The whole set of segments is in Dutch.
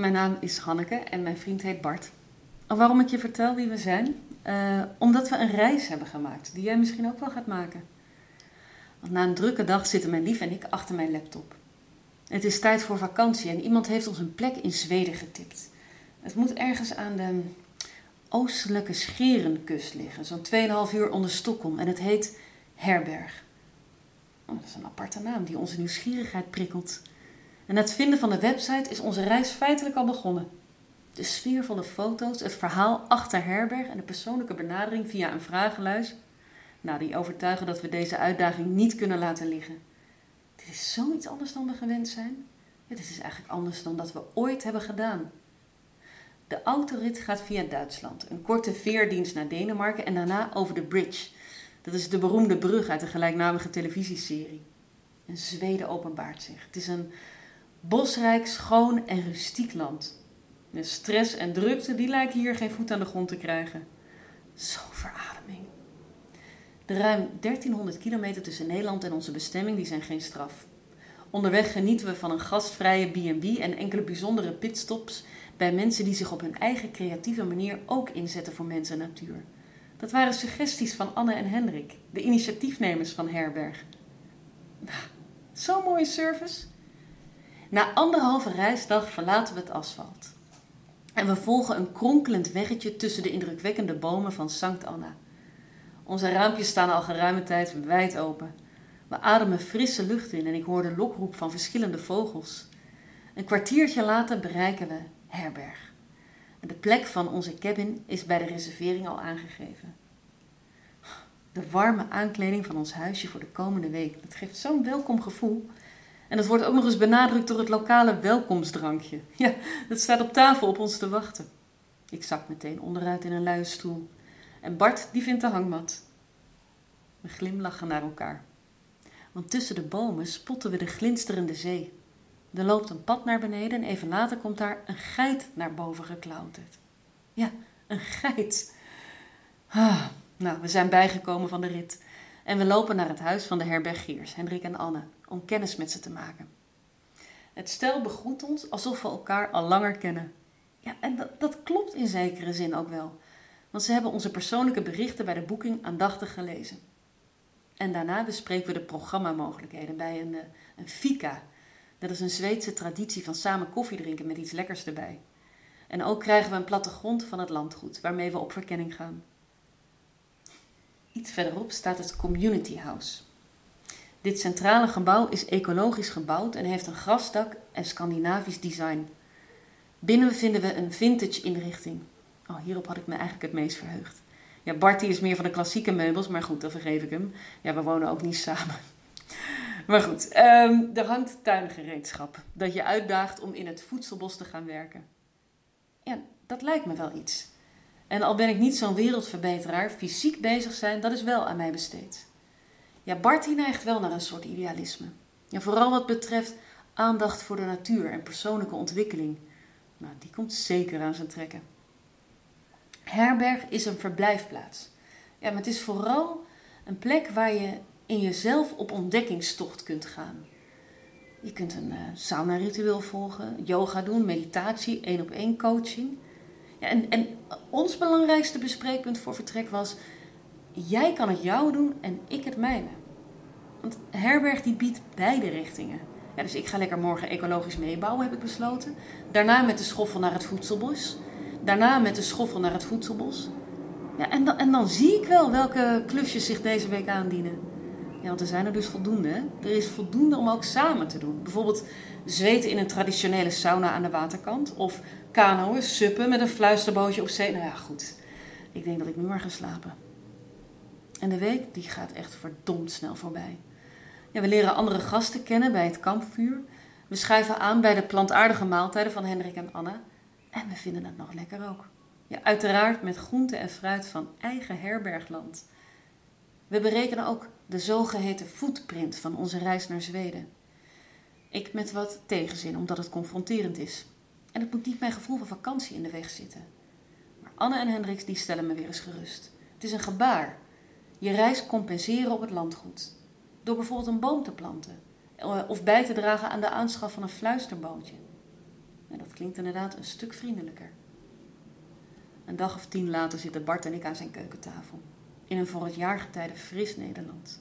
Mijn naam is Hanneke en mijn vriend heet Bart. Waarom ik je vertel wie we zijn? Uh, omdat we een reis hebben gemaakt, die jij misschien ook wel gaat maken. Want na een drukke dag zitten mijn lief en ik achter mijn laptop. Het is tijd voor vakantie en iemand heeft ons een plek in Zweden getipt. Het moet ergens aan de oostelijke Scherenkust liggen, zo'n 2,5 uur onder Stockholm. En het heet Herberg. Oh, dat is een aparte naam die onze nieuwsgierigheid prikkelt. En het vinden van de website is onze reis feitelijk al begonnen. De sfeervolle foto's, het verhaal achter Herberg en de persoonlijke benadering via een vragenluis. Nou, die overtuigen dat we deze uitdaging niet kunnen laten liggen. Dit is zoiets anders dan we gewend zijn. Dit is eigenlijk anders dan dat we ooit hebben gedaan. De autorit gaat via Duitsland, een korte veerdienst naar Denemarken en daarna over de bridge. Dat is de beroemde brug uit de gelijknamige televisieserie. En Zweden openbaart zich. Het is een bosrijk, schoon en rustiek land. De stress en drukte die lijken hier geen voet aan de grond te krijgen. Zo verademing. De ruim 1300 kilometer tussen Nederland en onze bestemming die zijn geen straf. Onderweg genieten we van een gastvrije B&B en enkele bijzondere pitstops bij mensen die zich op hun eigen creatieve manier ook inzetten voor mens en natuur. Dat waren suggesties van Anne en Hendrik, de initiatiefnemers van Herberg. Nou, zo'n mooie service. Na anderhalve reisdag verlaten we het asfalt. En we volgen een kronkelend weggetje tussen de indrukwekkende bomen van Sankt Anna. Onze raampjes staan al geruime tijd wijd open. We ademen frisse lucht in en ik hoor de lokroep van verschillende vogels. Een kwartiertje later bereiken we Herberg. De plek van onze cabin is bij de reservering al aangegeven. De warme aankleding van ons huisje voor de komende week, dat geeft zo'n welkom gevoel. En dat wordt ook nog eens benadrukt door het lokale welkomstdrankje. Ja, dat staat op tafel op ons te wachten. Ik zak meteen onderuit in een luie stoel. En Bart, die vindt de hangmat. We glimlachen naar elkaar. Want tussen de bomen spotten we de glinsterende zee. Er loopt een pad naar beneden en even later komt daar een geit naar boven geklauterd. Ja, een geit. Ah, nou, we zijn bijgekomen van de rit. En we lopen naar het huis van de herbergiers, Hendrik en Anne, om kennis met ze te maken. Het stel begroet ons alsof we elkaar al langer kennen. Ja, en dat, dat klopt in zekere zin ook wel, want ze hebben onze persoonlijke berichten bij de boeking aandachtig gelezen. En daarna bespreken we de programmamogelijkheden bij een, eh, een fika. Dat is een Zweedse traditie van samen koffie drinken met iets lekkers erbij. En ook krijgen we een plattegrond van het landgoed waarmee we op verkenning gaan. Verderop staat het Community House. Dit centrale gebouw is ecologisch gebouwd en heeft een grasdak en Scandinavisch design. Binnen vinden we een vintage inrichting. Oh, hierop had ik me eigenlijk het meest verheugd. Ja, Bart is meer van de klassieke meubels, maar goed, dat vergeef ik hem. Ja, we wonen ook niet samen. Maar goed, um, er hangt tuingereedschap dat je uitdaagt om in het voedselbos te gaan werken. Ja, dat lijkt me wel iets. En al ben ik niet zo'n wereldverbeteraar, fysiek bezig zijn, dat is wel aan mij besteed. Ja, Bart neigt wel naar een soort idealisme. Ja, vooral wat betreft aandacht voor de natuur en persoonlijke ontwikkeling. Nou, die komt zeker aan zijn trekken. Herberg is een verblijfplaats. Ja, maar het is vooral een plek waar je in jezelf op ontdekkingstocht kunt gaan. Je kunt een uh, sauna-ritueel volgen, yoga doen, meditatie, één op één coaching. En, en ons belangrijkste bespreekpunt voor vertrek was: jij kan het jou doen en ik het mijne. Want Herberg die biedt beide richtingen. Ja, dus ik ga lekker morgen ecologisch meebouwen, heb ik besloten. Daarna met de schoffel naar het voedselbos. Daarna met de schoffel naar het voedselbos. Ja, en, dan, en dan zie ik wel welke klusjes zich deze week aandienen. Ja, want er zijn er dus voldoende. Er is voldoende om ook samen te doen. Bijvoorbeeld zweten in een traditionele sauna aan de waterkant. Of kanoën, suppen met een fluisterbootje op zee. Nou ja, goed. Ik denk dat ik nu maar ga slapen. En de week die gaat echt verdomd snel voorbij. Ja, we leren andere gasten kennen bij het kampvuur. We schuiven aan bij de plantaardige maaltijden van Hendrik en Anna. En we vinden het nog lekker ook. Ja, uiteraard met groente en fruit van eigen herbergland. We berekenen ook de zogeheten footprint van onze reis naar Zweden. Ik met wat tegenzin, omdat het confronterend is. En het moet niet mijn gevoel van vakantie in de weg zitten. Maar Anne en Hendricks die stellen me weer eens gerust. Het is een gebaar. Je reis compenseren op het landgoed. Door bijvoorbeeld een boom te planten. Eh, of bij te dragen aan de aanschaf van een fluisterbootje. Dat klinkt inderdaad een stuk vriendelijker. Een dag of tien later zitten Bart en ik aan zijn keukentafel. In een voor het jaargetijde fris Nederland.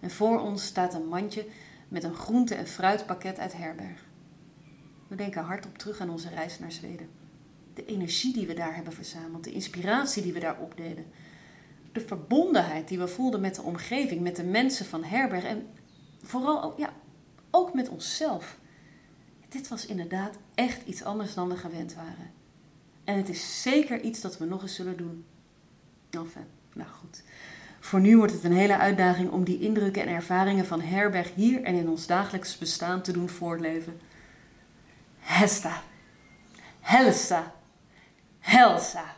En voor ons staat een mandje met een groente- en fruitpakket uit herberg. We denken hardop terug aan onze reis naar Zweden. De energie die we daar hebben verzameld, de inspiratie die we daar opdeden. De verbondenheid die we voelden met de omgeving, met de mensen van herberg en vooral ja, ook met onszelf. Dit was inderdaad echt iets anders dan we gewend waren. En het is zeker iets dat we nog eens zullen doen. Enfin, nou goed. Voor nu wordt het een hele uitdaging om die indrukken en ervaringen van herberg hier en in ons dagelijks bestaan te doen voortleven. Hesta, Helsa, Helsa.